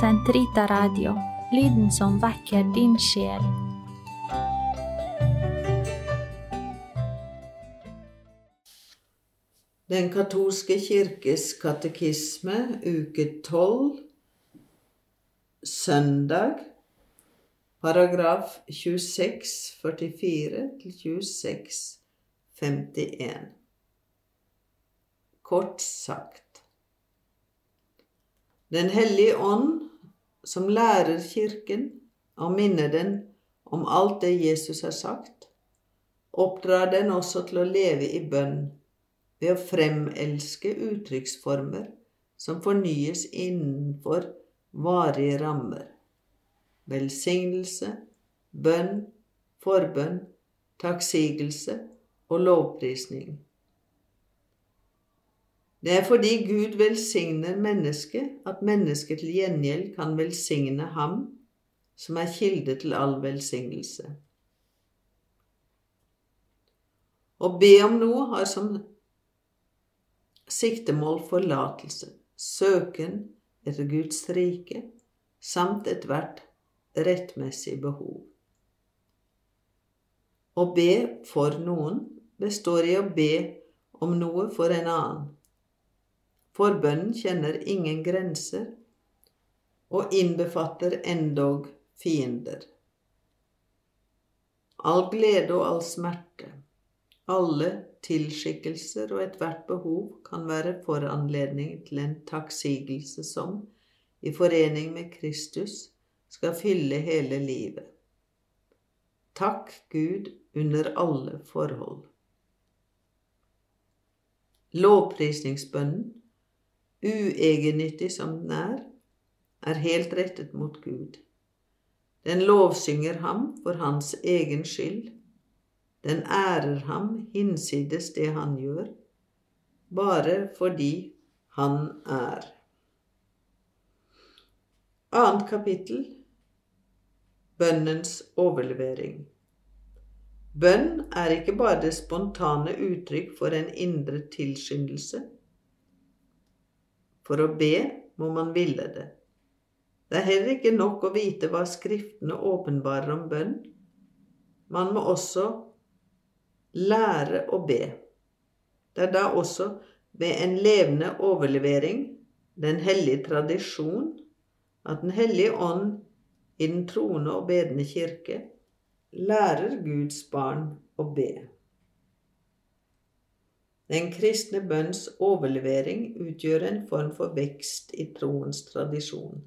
Sentrita Radio, lyden som vekker din sjel. Den katolske kirkes katekisme, uke 12, søndag, paragraf 26, 44 til 26, 51. Kort sagt Den hellige ånd, som lærer Kirken og minner den om alt det Jesus har sagt, oppdrar den også til å leve i bønn ved å fremelske uttrykksformer som fornyes innenfor varige rammer. Velsignelse, bønn, forbønn, takksigelse og lovprisning. Det er fordi Gud velsigner mennesket, at mennesket til gjengjeld kan velsigne ham, som er kilde til all velsignelse. Å be om noe har som siktemål forlatelse, søken etter Guds rike samt ethvert rettmessig behov. Å be for noen består i å be om noe for en annen. Forbønnen kjenner ingen grenser og innbefatter endog fiender. All glede og all smerte, alle tilskikkelser og ethvert behov kan være foranledning til en takksigelse som, i forening med Kristus, skal fylle hele livet. Takk Gud under alle forhold. Lovprisningsbønnen, uegennyttig som den er, er helt rettet mot Gud. Den lovsynger ham for hans egen skyld. Den ærer ham hinsides det han gjør, bare fordi han er. Annet kapittel Bønnens overlevering. Bønn er ikke bare det spontane uttrykk for en indre tilskyndelse. For å be må man ville det. Det er heller ikke nok å vite hva Skriftene åpenbarer om bønn. Man må også lære å be. Det er da også ved en levende overlevering, den hellige tradisjon, at Den hellige ånd i den troende og bedende kirke lærer Guds barn å be. Den kristne bønns overlevering utgjør en form for vekst i troens tradisjon.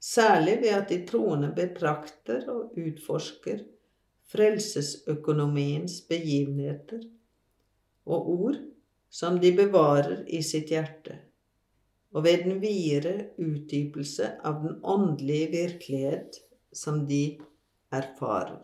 Særlig ved at de troende betrakter og utforsker frelsesøkonomiens begivenheter og ord som de bevarer i sitt hjerte, og ved den videre utdypelse av den åndelige virkelighet som de erfarer.